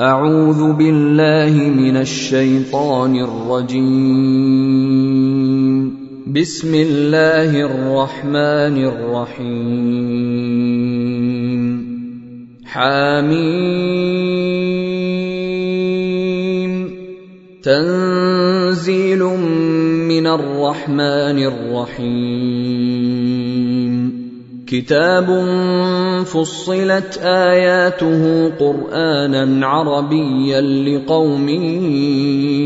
أعوذ بالله من الشيطان الرجيم. بسم الله الرحمن الرحيم. حميم. تنزيل من الرحمن الرحيم. كتاب فصلت اياته قرانا عربيا لقوم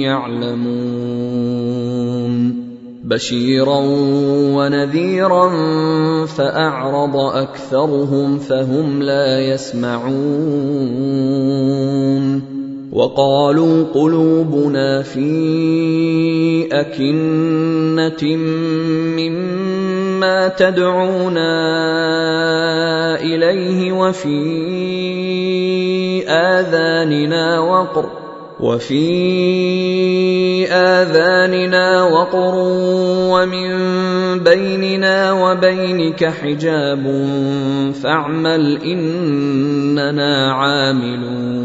يعلمون بشيرا ونذيرا فاعرض اكثرهم فهم لا يسمعون وقالوا قلوبنا في اكنه مما تدعونا إليه وفي آذاننا وقر وفي آذاننا وقر ومن بيننا وبينك حجاب فاعمل إننا عاملون.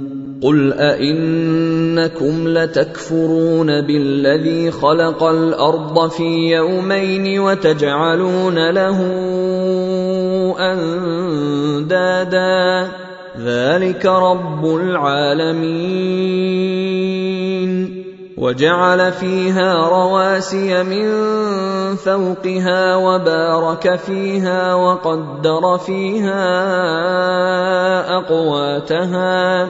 قل ائنكم لتكفرون بالذي خلق الأرض في يومين وتجعلون له اندادا ذلك رب العالمين وجعل فيها رواسي من فوقها وبارك فيها وقدر فيها اقواتها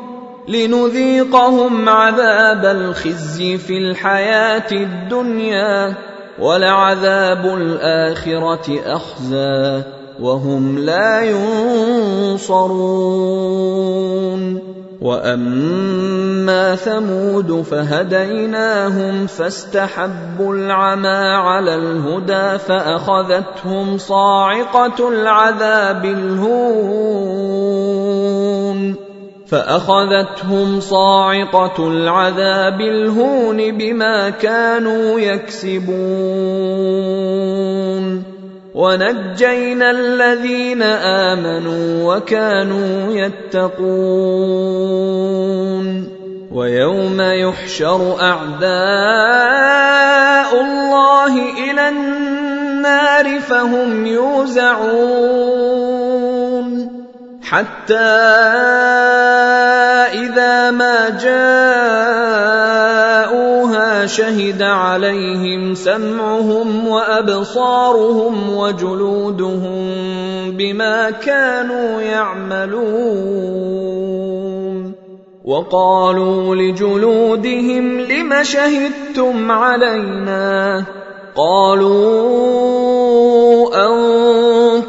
لنذيقهم عذاب الخزي في الحياة الدنيا ولعذاب الآخرة اخزي وهم لا ينصرون. وأما ثمود فهديناهم فاستحبوا العمى على الهدى فأخذتهم صاعقة العذاب الهون. فأخذتهم صاعقة العذاب الهون بما كانوا يكسبون. ونجينا الذين آمنوا وكانوا يتقون. ويوم يحشر أعداء الله إلى النار فهم يوزعون. حتى إذا ما جاءوها شهد عليهم سمعهم وأبصارهم وجلودهم بما كانوا يعملون. وقالوا لجلودهم لم شهدتم علينا؟ قالوا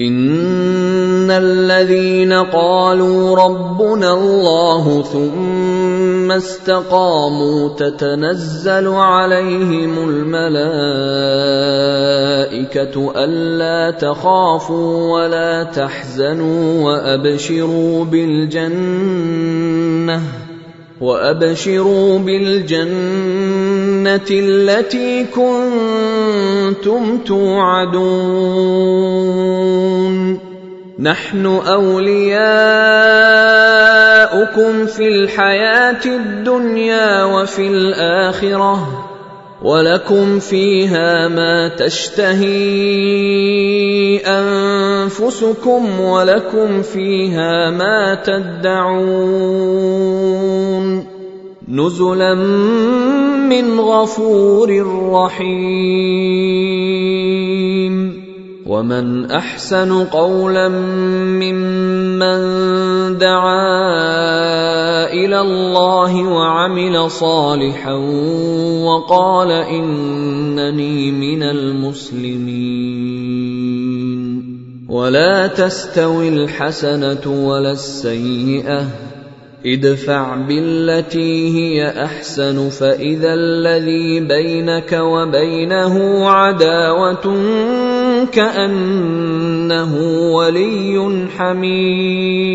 ان الذين قالوا ربنا الله ثم استقاموا تتنزل عليهم الملائكه الا تخافوا ولا تحزنوا وابشروا بالجنه وابشروا بالجنه التي كنتم توعدون. نحن أولياؤكم في الحياة الدنيا وفي الآخرة ولكم فيها ما تشتهي أنفسكم ولكم فيها ما تدعون. نزلا من غفور رحيم. ومن أحسن قولا ممن دعا إلى الله وعمل صالحا وقال إنني من المسلمين. ولا تستوي الحسنة ولا السيئة. ادفع بالتي هي أحسن فإذا الذي بينك وبينه عداوة كأنه ولي حميم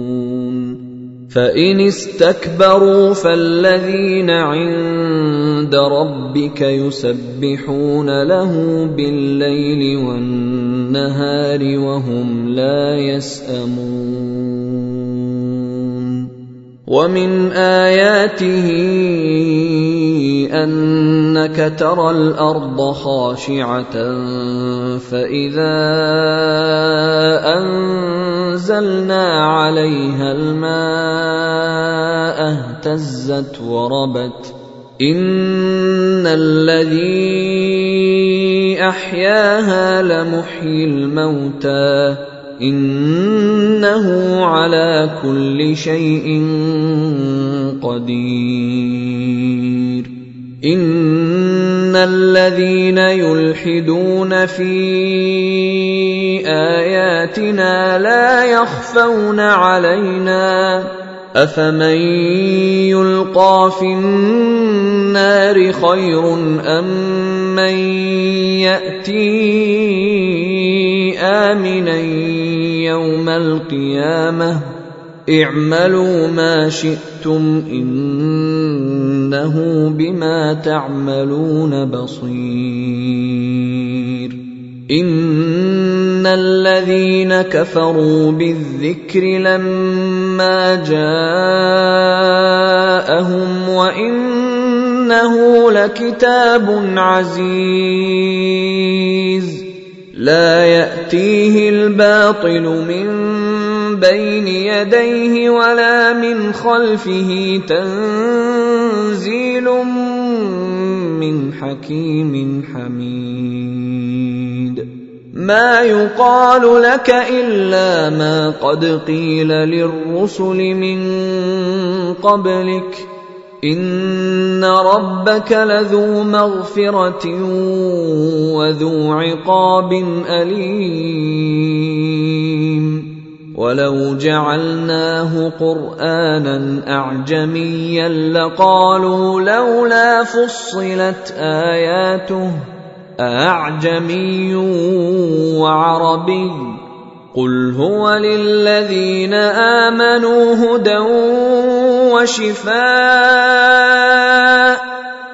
فإن استكبروا فالذين عند ربك يسبحون له بالليل والنهار وهم لا يسأمون ومن آياته أنك ترى الأرض خاشعة فإذا انزلنا عليها الماء اهتزت وربت. إن الذي أحياها لمحيي الموتى. إنه على كل شيء قدير. إن الذين يلحدون في آياتنا لا يخفون علينا أفمن يلقى في النار خير أم من يأتي آمنا يوم القيامة اعملوا ما شئتم إنه بما تعملون بصير. إن الذين كفروا بالذكر لما جاءهم وإنه لكتاب عزيز. لا يأتيه الباطل من بين يديه ولا من خلفه تنزيل من حكيم حميد. ما يقال لك إلا ما قد قيل للرسل من قبلك. إن ربك لذو مغفرة وذو عقاب أليم. ولو جعلناه قرآنا أعجميا لقالوا لولا فصلت آياته أعجمي وعربي قل هو للذين آمنوا هدى وشفاء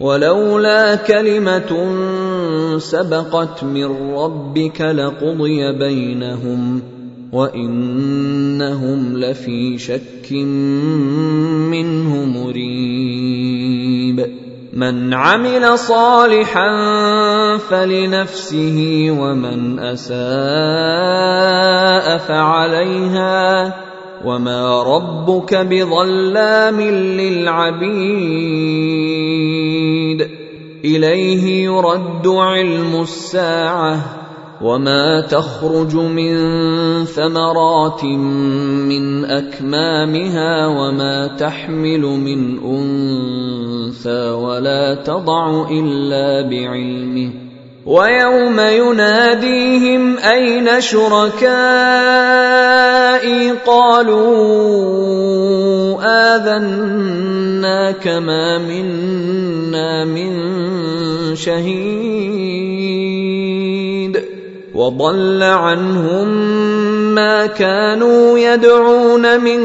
ولولا كلمة سبقت من ربك لقضي بينهم وإنهم لفي شك منه مريب. من عمل صالحا فلنفسه ومن أساء فعليها وما ربك بظلام للعبيد. إليه يرد علم الساعة وما تخرج من ثمرات من أكمامها وما تحمل من أنثى ولا تضع إلا بعلمه ويوم يناديهم أين شركائي؟ قالوا اذناك ما منا من شهيد. وضل عنهم ما كانوا يدعون من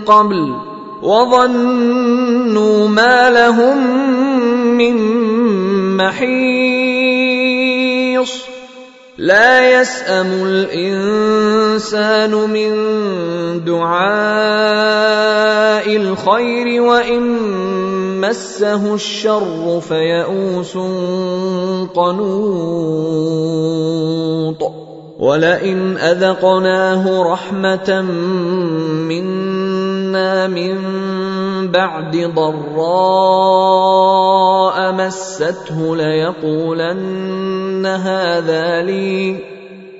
قبل. وظنوا ما لهم من محيص. لا يسأم الإنسان من دعاء الخير وإن مسه الشر فيئوس قنوط. ولئن أذقناه رحمة منا من بعد ضراء مسته ليقولن هذا لي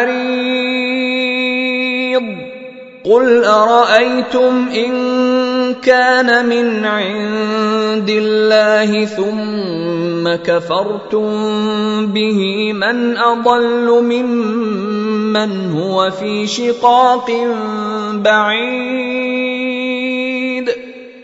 عريض قل أرأيتم إن كان من عند الله ثم كفرتم به من أضل ممن هو في شقاق بعيد.